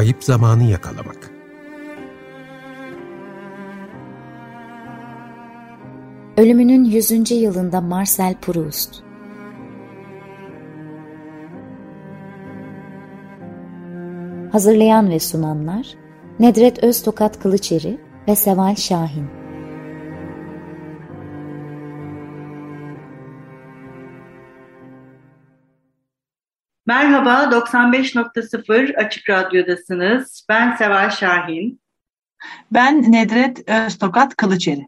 kayıp zamanı yakalamak. Ölümünün 100. yılında Marcel Proust Hazırlayan ve sunanlar Nedret Öztokat Kılıçeri ve Seval Şahin Merhaba, 95.0 Açık Radyo'dasınız. Ben Seval Şahin. Ben Nedret Öztokat Kılıçeri.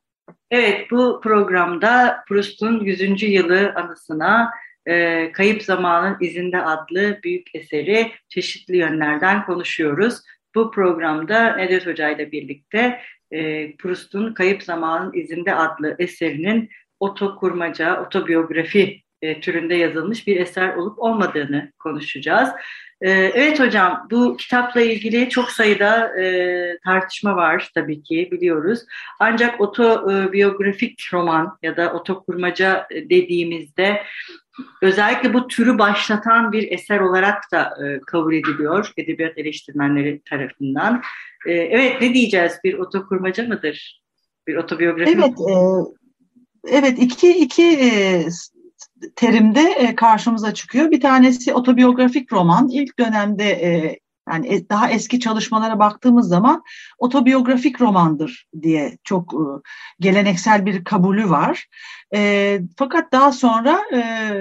Evet, bu programda Proust'un 100. yılı anısına e, Kayıp Zamanın İzinde adlı büyük eseri çeşitli yönlerden konuşuyoruz. Bu programda Nedret Hoca ile birlikte e, Proust'un Kayıp Zamanın İzinde adlı eserinin otokurmaca, otobiyografi e, türünde yazılmış bir eser olup olmadığını konuşacağız. E, evet hocam bu kitapla ilgili çok sayıda e, tartışma var tabii ki biliyoruz. Ancak otobiyografik roman ya da otokurmaca dediğimizde özellikle bu türü başlatan bir eser olarak da e, kabul ediliyor edebiyat eleştirmenleri tarafından. E, evet ne diyeceğiz bir otokurmaca mıdır? Bir otobiyografi Evet, e, evet iki, iki e, terimde e, karşımıza çıkıyor. Bir tanesi otobiyografik roman. İlk dönemde e, yani daha eski çalışmalara baktığımız zaman otobiyografik romandır diye çok e, geleneksel bir kabulü var. fakat daha sonra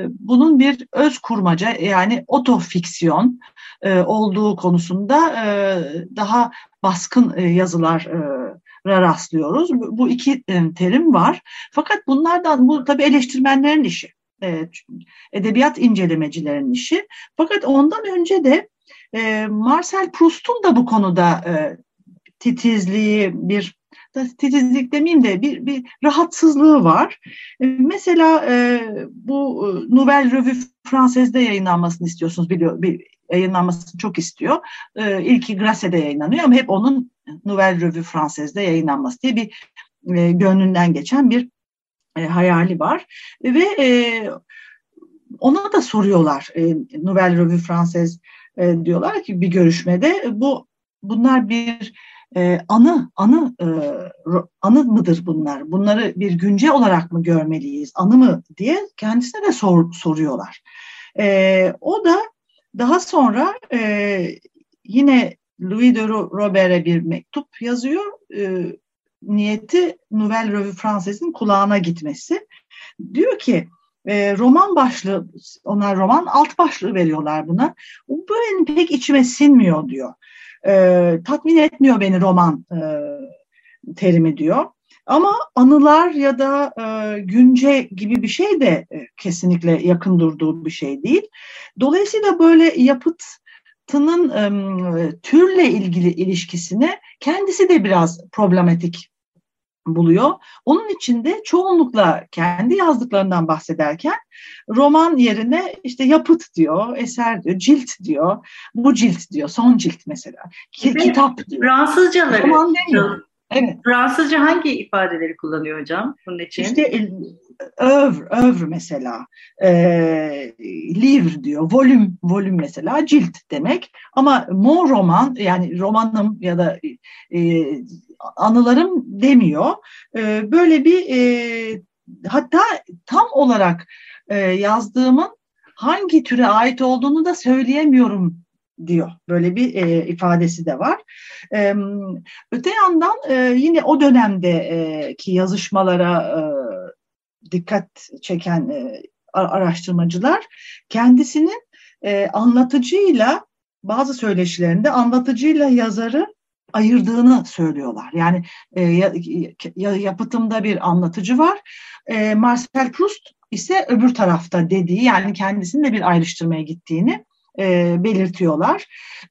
bunun bir öz kurmaca yani otofiksiyon olduğu konusunda daha baskın yazılar rastlıyoruz. Bu iki terim var. Fakat bunlardan bu tabii eleştirmenlerin işi edebiyat incelemecilerin işi. Fakat ondan önce de e, Marcel Proust'un da bu konuda e, titizliği, bir titizlik demeyeyim de bir, bir rahatsızlığı var. E, mesela bu Nouvelle Revue Française'de yayınlanmasını istiyorsunuz biliyor, bir, yayınlanmasını çok istiyor. E, Grasse'de yayınlanıyor ama hep onun Nouvelle Revue Française'de yayınlanması diye bir gönlünden geçen bir e, hayali var ve e, ona da soruyorlar e, Nouvelle Revue Française e, diyorlar ki bir görüşmede bu bunlar bir e, anı anı e, anı mıdır bunlar? Bunları bir günce olarak mı görmeliyiz? Anı mı diye kendisine de sor, soruyorlar. E, o da daha sonra e, yine Louis de Robert'e bir mektup yazıyor. E, niyeti Nouvelle Revue Française'in kulağına gitmesi. Diyor ki e, roman başlığı, onlar roman alt başlığı veriyorlar buna. Bu benim pek içime sinmiyor diyor. E, tatmin etmiyor beni roman e, terimi diyor. Ama anılar ya da e, günce gibi bir şey de e, kesinlikle yakın durduğu bir şey değil. Dolayısıyla böyle yapıt tının e, türle ilgili ilişkisini kendisi de biraz problematik buluyor. Onun içinde çoğunlukla kendi yazdıklarından bahsederken roman yerine işte yapıt diyor, eser diyor, cilt diyor, bu cilt diyor, son cilt mesela, Ki, kitap diyor. Fransızcaları. Roman demiyor. Evet. Fransızca hangi ifadeleri kullanıyor hocam bunun için? İşte övr, övr mesela, e, livre diyor, volüm, volüm mesela cilt demek. Ama mon roman yani romanım ya da e, anılarım demiyor. E, böyle bir e, hatta tam olarak e, yazdığımın hangi türe ait olduğunu da söyleyemiyorum diyor. Böyle bir e, ifadesi de var. E, öte yandan e, yine o dönemdeki yazışmalara e, dikkat çeken e, araştırmacılar kendisinin e, anlatıcıyla bazı söyleşilerinde anlatıcıyla yazarı ayırdığını söylüyorlar. Yani e, ya, yapıtımda bir anlatıcı var. E, Marcel Proust ise öbür tarafta dediği yani kendisinin de bir ayrıştırmaya gittiğini e, belirtiyorlar.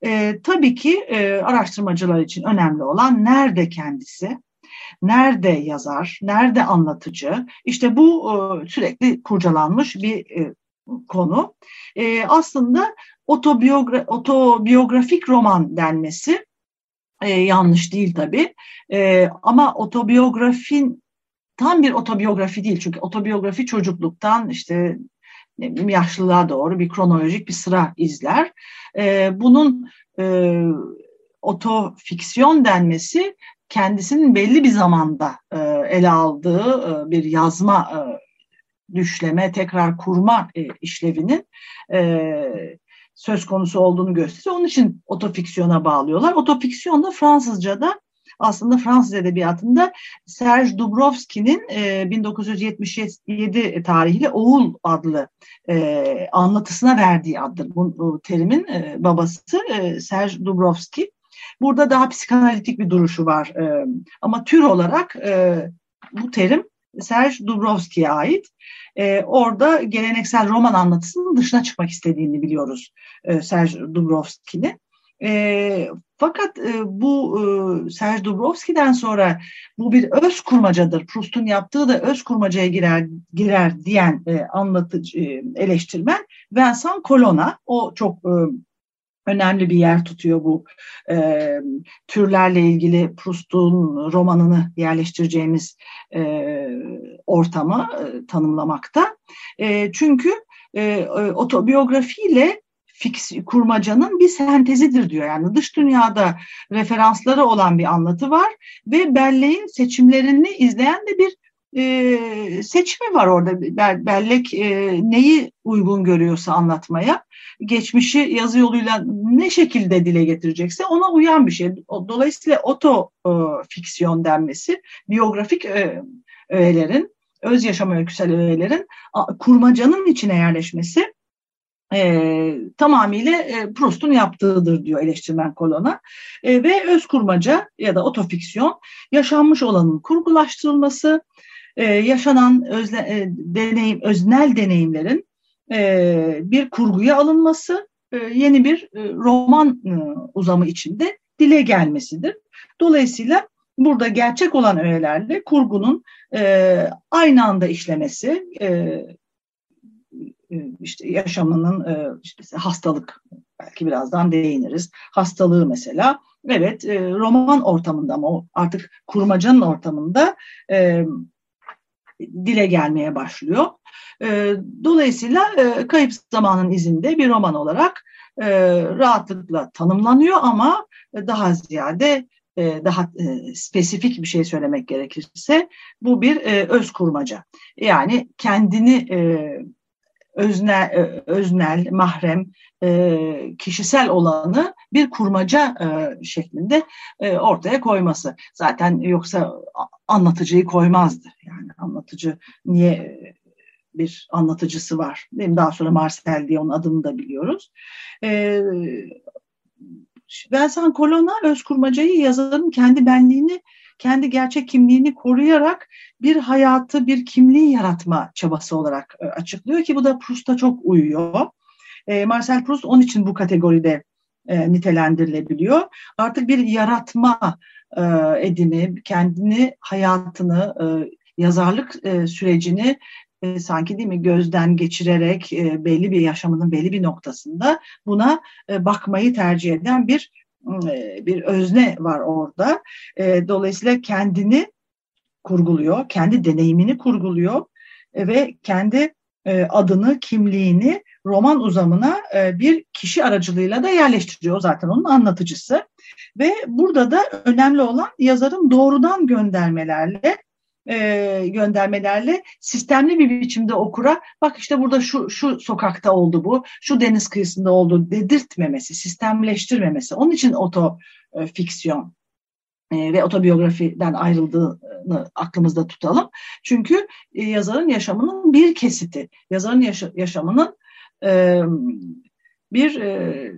E, tabii ki e, araştırmacılar için önemli olan nerede kendisi, nerede yazar, nerede anlatıcı. İşte bu e, sürekli kurcalanmış bir e, konu. E, aslında otobiyogra otobiyografik roman denmesi e, yanlış değil tabii. E, ama otobiyografin tam bir otobiyografi değil. Çünkü otobiyografi çocukluktan işte yaşlılığa doğru bir kronolojik bir sıra izler. E, bunun e, otofiksiyon denmesi kendisinin belli bir zamanda e, ele aldığı e, bir yazma e, düşleme, tekrar kurma e, işlevinin e, söz konusu olduğunu gösteriyor. Onun için otofiksiyona bağlıyorlar. Otofiksiyon da Fransızca'da aslında Fransız edebiyatında Serge Dubrovski'nin e, 1977 tarihli Oğul adlı e, anlatısına verdiği addır. Bu, terimin e, babası e, Serge Dubrovski. Burada daha psikanalitik bir duruşu var. E, ama tür olarak e, bu terim Serge Dubrovski'ye ait. E, orada geleneksel roman anlatısının dışına çıkmak istediğini biliyoruz e, Serge Dubrovski'nin. E, fakat e, bu e, Serge Dubrovski'den sonra bu bir öz kurmacadır. Proust'un yaptığı da öz kurmacaya girer girer diyen e, anlatıcı e, eleştirmen Vincent Colonna. O çok e, önemli bir yer tutuyor bu e, türlerle ilgili Proust'un romanını yerleştireceğimiz e, ortamı e, tanımlamakta. E, çünkü e, otobiyografiyle fix, kurmacanın bir sentezidir diyor. Yani dış dünyada referansları olan bir anlatı var ve belleğin seçimlerini izleyen de bir e, seçimi var orada. Bellek e, neyi uygun görüyorsa anlatmaya, geçmişi yazı yoluyla ne şekilde dile getirecekse ona uyan bir şey. Dolayısıyla oto e, fiksiyon denmesi, biyografik e, öğelerin, öz yaşam öyküsel öğelerin kurmacanın içine yerleşmesi e, tamamıyla e, Proust'un yaptığıdır diyor eleştirmen kolona. E, ve öz kurmaca ya da otofiksiyon yaşanmış olanın kurgulaştırılması, e, yaşanan özle, e, deneyim, öznel deneyimlerin e, bir kurguya alınması, e, yeni bir e, roman e, uzamı içinde dile gelmesidir. Dolayısıyla burada gerçek olan öğelerle kurgunun e, aynı anda işlemesi, e, işte yaşamının e, işte hastalık belki birazdan değiniriz. Hastalığı mesela evet e, roman ortamında ama artık kurmacanın ortamında dile gelmeye başlıyor. Dolayısıyla Kayıp Zamanın izinde bir roman olarak rahatlıkla tanımlanıyor ama daha ziyade daha spesifik bir şey söylemek gerekirse bu bir öz kurmaca. Yani kendini öznel, e, öznel mahrem, e, kişisel olanı bir kurmaca e, şeklinde ortaya koyması. Zaten yoksa anlatıcıyı koymazdı. Yani anlatıcı niye bir anlatıcısı var. Mi? Daha sonra Marcel diye onun adını da biliyoruz. E, Vincent Colonna öz kurmacayı yazarın kendi benliğini kendi gerçek kimliğini koruyarak bir hayatı, bir kimliği yaratma çabası olarak e, açıklıyor ki bu da Proust'a çok uyuyor. E, Marcel Proust onun için bu kategoride e, nitelendirilebiliyor. Artık bir yaratma e, edimi, kendini, hayatını, yazarlık sürecini sanki değil mi gözden geçirerek belli bir yaşamının belli bir noktasında buna bakmayı tercih eden bir bir özne var orada. E, dolayısıyla kendini kurguluyor, kendi deneyimini kurguluyor e, ve kendi adını, kimliğini roman uzamına bir kişi aracılığıyla da yerleştiriyor. Zaten onun anlatıcısı. Ve burada da önemli olan yazarın doğrudan göndermelerle e, göndermelerle sistemli bir biçimde okura bak işte burada şu şu sokakta oldu bu, şu deniz kıyısında oldu dedirtmemesi, sistemleştirmemesi. Onun için oto e, e, ve otobiyografiden ayrıldığını aklımızda tutalım. Çünkü e, yazarın yaşamının bir kesiti, yazarın yaşa, yaşamının e, bir e,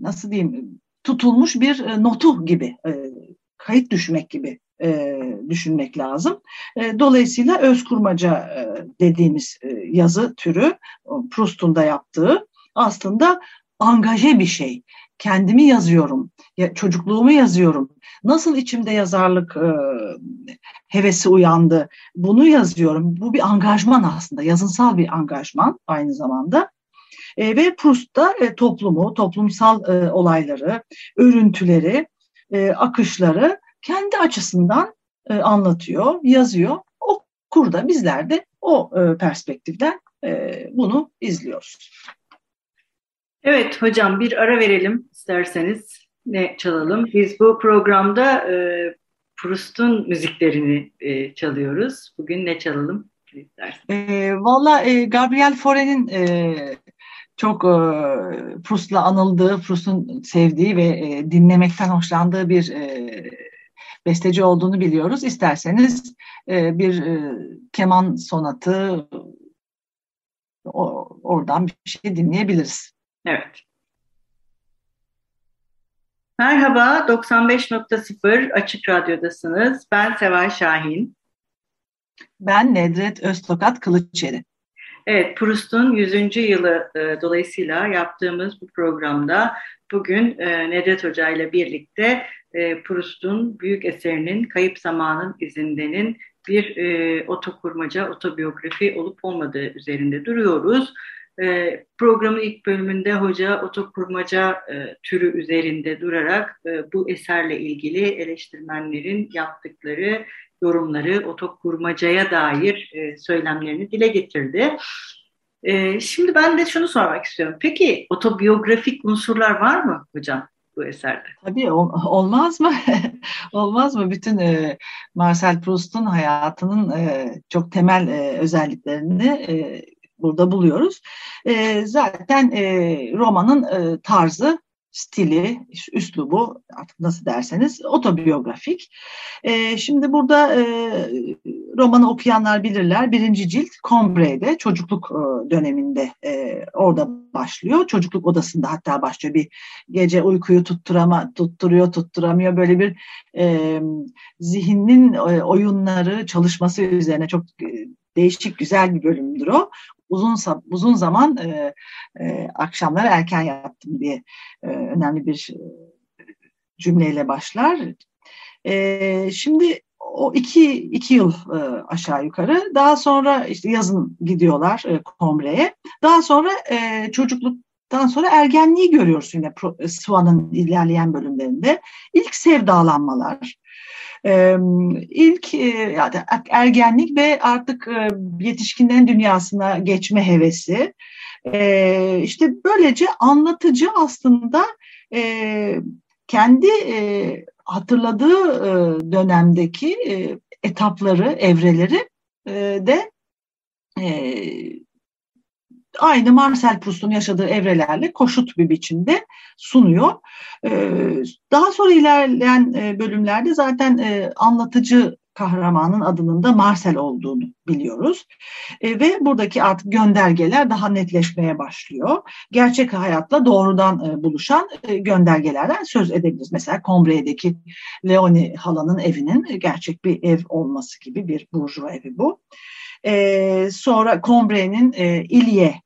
nasıl diyeyim tutulmuş bir e, notu gibi, e, kayıt düşmek gibi e, düşünmek lazım. E, dolayısıyla öz kurmaca e, dediğimiz e, yazı türü Proust'un da yaptığı aslında angaje bir şey. Kendimi yazıyorum, ya, çocukluğumu yazıyorum. Nasıl içimde yazarlık e, hevesi uyandı, bunu yazıyorum. Bu bir angajman aslında, yazınsal bir angajman aynı zamanda. E, ve Proust'ta e, toplumu, toplumsal e, olayları, örüntüleri, e, akışları kendi açısından e, anlatıyor, yazıyor. Okur da bizler de o e, perspektiften e, bunu izliyoruz. Evet hocam bir ara verelim isterseniz. ne çalalım? Biz bu programda e, Proust'un müziklerini e, çalıyoruz. Bugün ne çalalım? E, Valla e, Gabriel Fauré'nin e, çok e, Proust'la anıldığı, Proust'un sevdiği ve e, dinlemekten hoşlandığı bir e, besteci olduğunu biliyoruz. İsterseniz e, bir e, keman sonatı o, oradan bir şey dinleyebiliriz. Evet. Merhaba, 95.0 Açık Radyo'dasınız. Ben Seval Şahin. Ben Nedret Öztokat Kılıçeri. Evet, Proust'un 100. yılı e, dolayısıyla yaptığımız bu programda bugün e, Nedret Hoca ile birlikte e, Proust'un büyük eserinin Kayıp Zamanın İzinde'nin bir e, otokurmaca, otobiyografi olup olmadığı üzerinde duruyoruz. E, programın ilk bölümünde hoca otokurmaca e, türü üzerinde durarak e, bu eserle ilgili eleştirmenlerin yaptıkları yorumları, otokurmacaya dair e, söylemlerini dile getirdi. E, şimdi ben de şunu sormak istiyorum. Peki otobiyografik unsurlar var mı hocam? Bu eserde. Tabii olmaz mı? olmaz mı? Bütün e, Marcel Proust'un hayatının e, çok temel e, özelliklerini e, burada buluyoruz. E, zaten e, romanın e, tarzı stili, üslubu artık nasıl derseniz otobiyografik. E, şimdi burada e, romanı okuyanlar bilirler. Birinci cilt Combre'de çocukluk e, döneminde e, orada başlıyor. Çocukluk odasında hatta başlıyor. Bir gece uykuyu tutturama, tutturuyor, tutturamıyor. Böyle bir e, zihnin e, oyunları, çalışması üzerine çok e, değişik, güzel bir bölümdür o uzun uzun zaman e, e, akşamları erken yattım diye e, önemli bir e, cümleyle başlar. E, şimdi o iki, iki yıl e, aşağı yukarı. Daha sonra işte yazın gidiyorlar e, Komre'ye. Daha sonra e, çocukluktan sonra ergenliği görüyoruz yine Swan'ın ilerleyen bölümlerinde. İlk sevdalanmalar, ilk ergenlik ve artık yetişkinlerin dünyasına geçme hevesi. İşte böylece anlatıcı aslında kendi hatırladığı dönemdeki etapları, evreleri de aynı Marcel Proust'un yaşadığı evrelerle koşut bir biçimde sunuyor. Ee, daha sonra ilerleyen e, bölümlerde zaten e, anlatıcı kahramanın adının da Marcel olduğunu biliyoruz. E, ve buradaki artık göndergeler daha netleşmeye başlıyor. Gerçek hayatla doğrudan buluşan göndergelerden söz edebiliriz. Mesela Combre'deki Leonie halanın evinin gerçek bir ev olması gibi bir burjuva evi bu. E, sonra Combre'nin e, İlye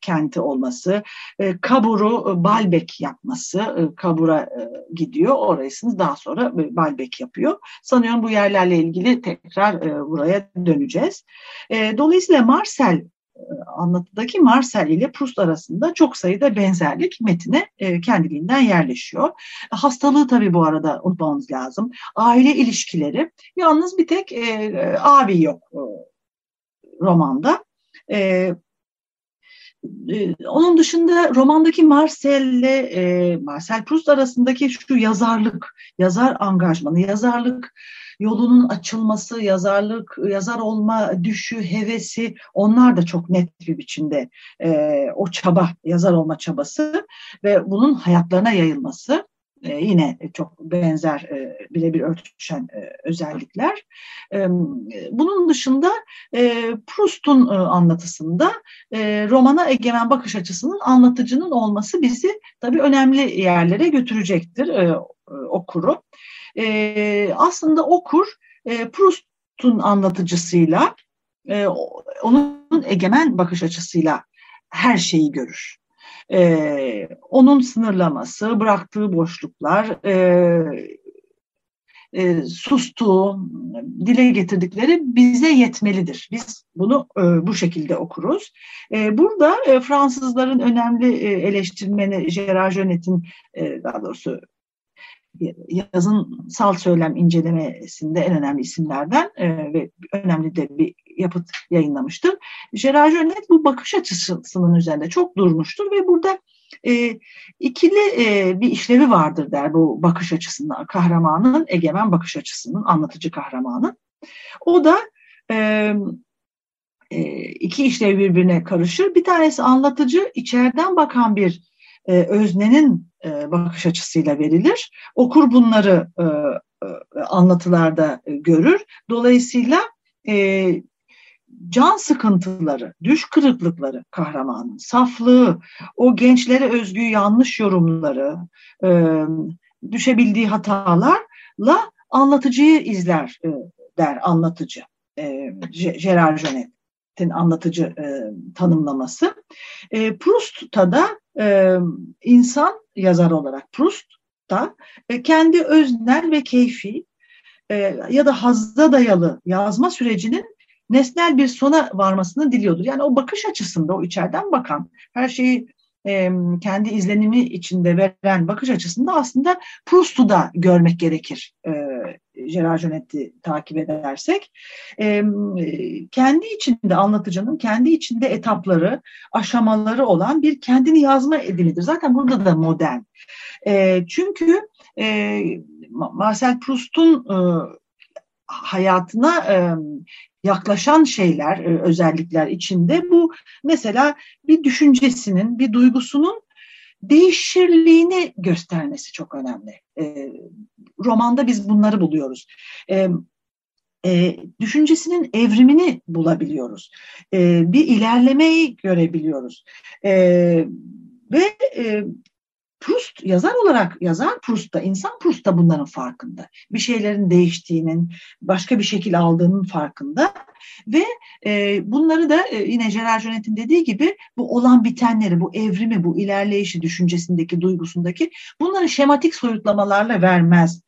kenti olması, e, Kabur'u e, Balbek yapması, Kabur'a gidiyor, orasını daha sonra Balbek yapıyor. Sanıyorum bu yerlerle ilgili tekrar buraya döneceğiz. Dolayısıyla Marcel anlatıdaki Marcel ile Proust arasında çok sayıda benzerlik metine kendiliğinden yerleşiyor. Hastalığı tabii bu arada unutmamız lazım. Aile ilişkileri. Yalnız bir tek e, abi yok e, romanda. E, onun dışında romandaki Marcel'le e, Marcel Proust arasındaki şu yazarlık, yazar angajmanı, yazarlık yolunun açılması, yazarlık, yazar olma düşü, hevesi onlar da çok net bir biçimde e, o çaba, yazar olma çabası ve bunun hayatlarına yayılması. E, yine çok benzer e, birebir örtüşen e, özellikler. E, bunun dışında Proust'un anlatısında romana egemen bakış açısının anlatıcının olması bizi tabii önemli yerlere götürecektir e, okuru. Aslında okur Proust'un anlatıcısıyla onun egemen bakış açısıyla her şeyi görür e, onun sınırlaması, bıraktığı boşluklar, e, e, sustuğu, dile getirdikleri bize yetmelidir. Biz bunu e, bu şekilde okuruz. E, burada e, Fransızların önemli e, eleştirmeni Gerard Jönet'in e, daha doğrusu yazın sal söylem incelemesinde en önemli isimlerden e, ve önemli de bir yapıt yayınlamıştır. Gerard Jönet bu bakış açısının üzerinde çok durmuştur ve burada e, ikili e, bir işlevi vardır der bu bakış açısından kahramanın, egemen bakış açısının, anlatıcı kahramanın. O da e, e, iki işlev birbirine karışır. Bir tanesi anlatıcı, içeriden bakan bir e, öznenin e, bakış açısıyla verilir. Okur bunları e, e, anlatılarda görür. Dolayısıyla can sıkıntıları, düş kırıklıkları kahramanın, saflığı, o gençlere özgü yanlış yorumları, düşebildiği hatalarla anlatıcıyı izler der anlatıcı. Gerard Jonet'in anlatıcı tanımlaması. Proust'ta da e, insan yazar olarak Proust da e, kendi öznel ve keyfi e, ya da hazda dayalı yazma sürecinin nesnel bir sona varmasını diliyordur. Yani o bakış açısında, o içeriden bakan, her şeyi e, kendi izlenimi içinde veren bakış açısında aslında Proust'u da görmek gerekir. E, Gerard Jonet'i takip edersek. E, kendi içinde anlatıcının kendi içinde etapları, aşamaları olan bir kendini yazma edimidir. Zaten burada da modern. E, çünkü e, Marcel Proust'un e, hayatına e, yaklaşan şeyler, e, özellikler içinde bu mesela bir düşüncesinin, bir duygusunun değişirliğini göstermesi çok önemli. E, romanda biz bunları buluyoruz. E, e, düşüncesinin evrimini bulabiliyoruz. E, bir ilerlemeyi görebiliyoruz. E, ve e, Proust yazar olarak yazar Proust da insan Proust da bunların farkında. Bir şeylerin değiştiğinin, başka bir şekil aldığının farkında ve e, bunları da e, yine Gerard Jonet'in dediği gibi bu olan bitenleri, bu evrimi, bu ilerleyişi düşüncesindeki, duygusundaki bunları şematik soyutlamalarla vermez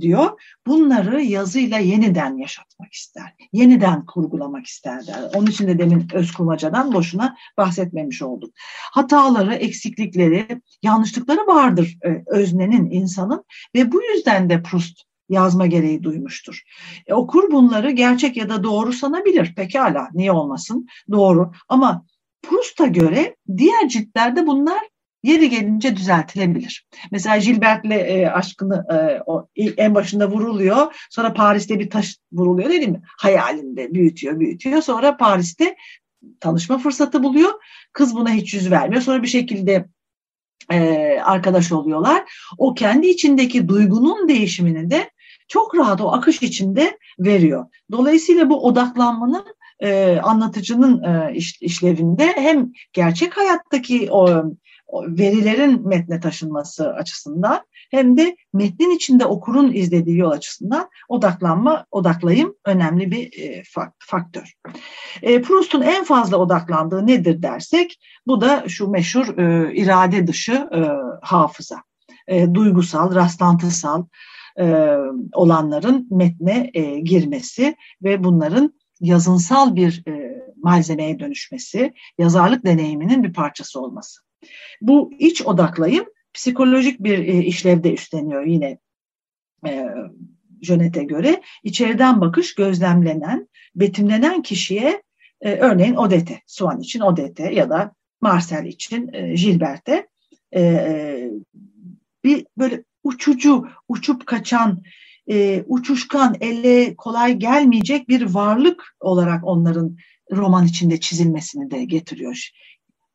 diyor. Bunları yazıyla yeniden yaşatmak ister. Yeniden kurgulamak ister der. Onun için de demin Özkurmaca'dan boşuna bahsetmemiş olduk. Hataları, eksiklikleri, yanlışlıkları vardır e, öznenin, insanın ve bu yüzden de Proust yazma gereği duymuştur. E, okur bunları gerçek ya da doğru sanabilir. Pekala, niye olmasın? Doğru. Ama Proust'a göre diğer ciltlerde bunlar yeri gelince düzeltilebilir. Mesela Gilbert'le e, aşkını e, o, en başında vuruluyor. Sonra Paris'te bir taş vuruluyor değil mi? Hayalinde büyütüyor, büyütüyor. Sonra Paris'te tanışma fırsatı buluyor. Kız buna hiç yüz vermiyor. Sonra bir şekilde e, arkadaş oluyorlar. O kendi içindeki duygunun değişimini de çok rahat o akış içinde veriyor. Dolayısıyla bu odaklanmanın e, anlatıcının e, iş, işlevinde hem gerçek hayattaki o verilerin metne taşınması açısından hem de metnin içinde okurun izlediği yol açısından odaklanma, odaklayım önemli bir e, faktör. E, Proust'un en fazla odaklandığı nedir dersek bu da şu meşhur e, irade dışı e, hafıza. E, duygusal, rastlantısal e, olanların metne e, girmesi ve bunların yazınsal bir e, malzemeye dönüşmesi, yazarlık deneyiminin bir parçası olması. Bu iç odaklayım psikolojik bir e, işlevde üstleniyor yine e, Jönet'e göre. içeriden bakış gözlemlenen, betimlenen kişiye e, örneğin Odette, Swan için Odette ya da Marcel için e, Gilbert'e e, e, bir böyle uçucu, uçup kaçan, e, uçuşkan, elle kolay gelmeyecek bir varlık olarak onların roman içinde çizilmesini de getiriyor.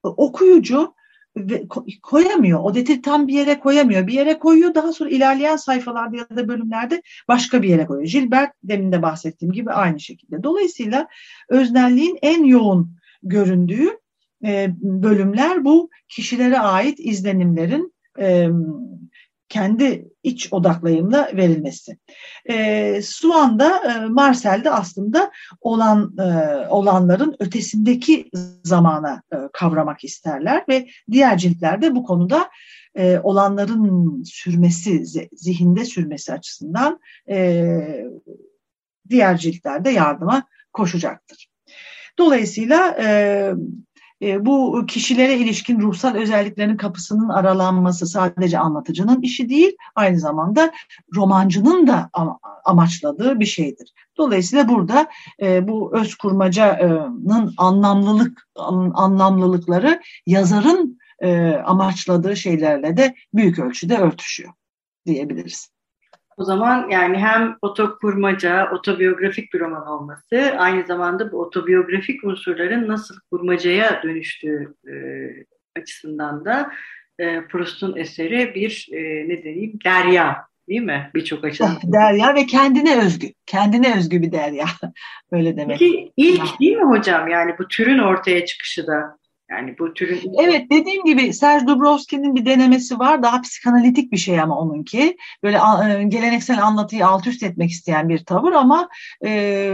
Okuyucu ve koyamıyor. Odet'i tam bir yere koyamıyor. Bir yere koyuyor daha sonra ilerleyen sayfalarda ya da bölümlerde başka bir yere koyuyor. Gilbert demin de bahsettiğim gibi aynı şekilde. Dolayısıyla öznelliğin en yoğun göründüğü e, bölümler bu kişilere ait izlenimlerin e, kendi iç odaklayımla verilmesi. E, Suan'da, e, Marsel'de aslında olan e, olanların ötesindeki zamana e, kavramak isterler ve diğer ciltlerde bu konuda e, olanların sürmesi, zihinde sürmesi açısından e, diğer ciltlerde yardıma koşacaktır. Dolayısıyla e, e, bu kişilere ilişkin ruhsal özelliklerin kapısının aralanması sadece anlatıcının işi değil, aynı zamanda romancının da amaçladığı bir şeydir. Dolayısıyla burada e, bu öz kurmacanın anlamlılık anlamlılıkları yazarın e, amaçladığı şeylerle de büyük ölçüde örtüşüyor diyebiliriz. O zaman yani hem otokurmaca, otobiyografik bir roman olması, aynı zamanda bu otobiyografik unsurların nasıl kurmacaya dönüştüğü e, açısından da e, Proust'un eseri bir e, ne diyeyim derya değil mi? Birçok açıdan. Derya ve kendine özgü. Kendine özgü bir derya. Öyle demek. Peki ilk değil mi hocam? Yani bu türün ortaya çıkışı da yani bu türün... Evet dediğim gibi Serge Dubrovski'nin bir denemesi var. Daha psikanalitik bir şey ama onunki. Böyle e, geleneksel anlatıyı alt üst etmek isteyen bir tavır ama e,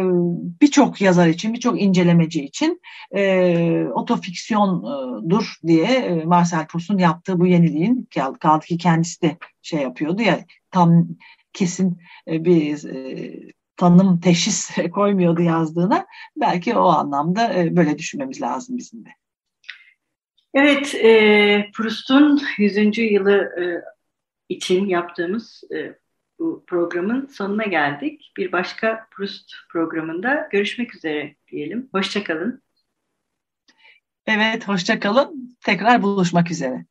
birçok yazar için, birçok incelemeci için e, otofiksiyondur diye e, Marcel Proust'un yaptığı bu yeniliğin kaldı ki kendisi de şey yapıyordu ya tam kesin e, bir e, tanım teşhis koymuyordu yazdığına. Belki o anlamda böyle düşünmemiz lazım bizim de. Evet, e, Proust'un 100. yılı e, için yaptığımız e, bu programın sonuna geldik. Bir başka Proust programında görüşmek üzere diyelim. Hoşçakalın. Evet, hoşçakalın. Tekrar buluşmak üzere.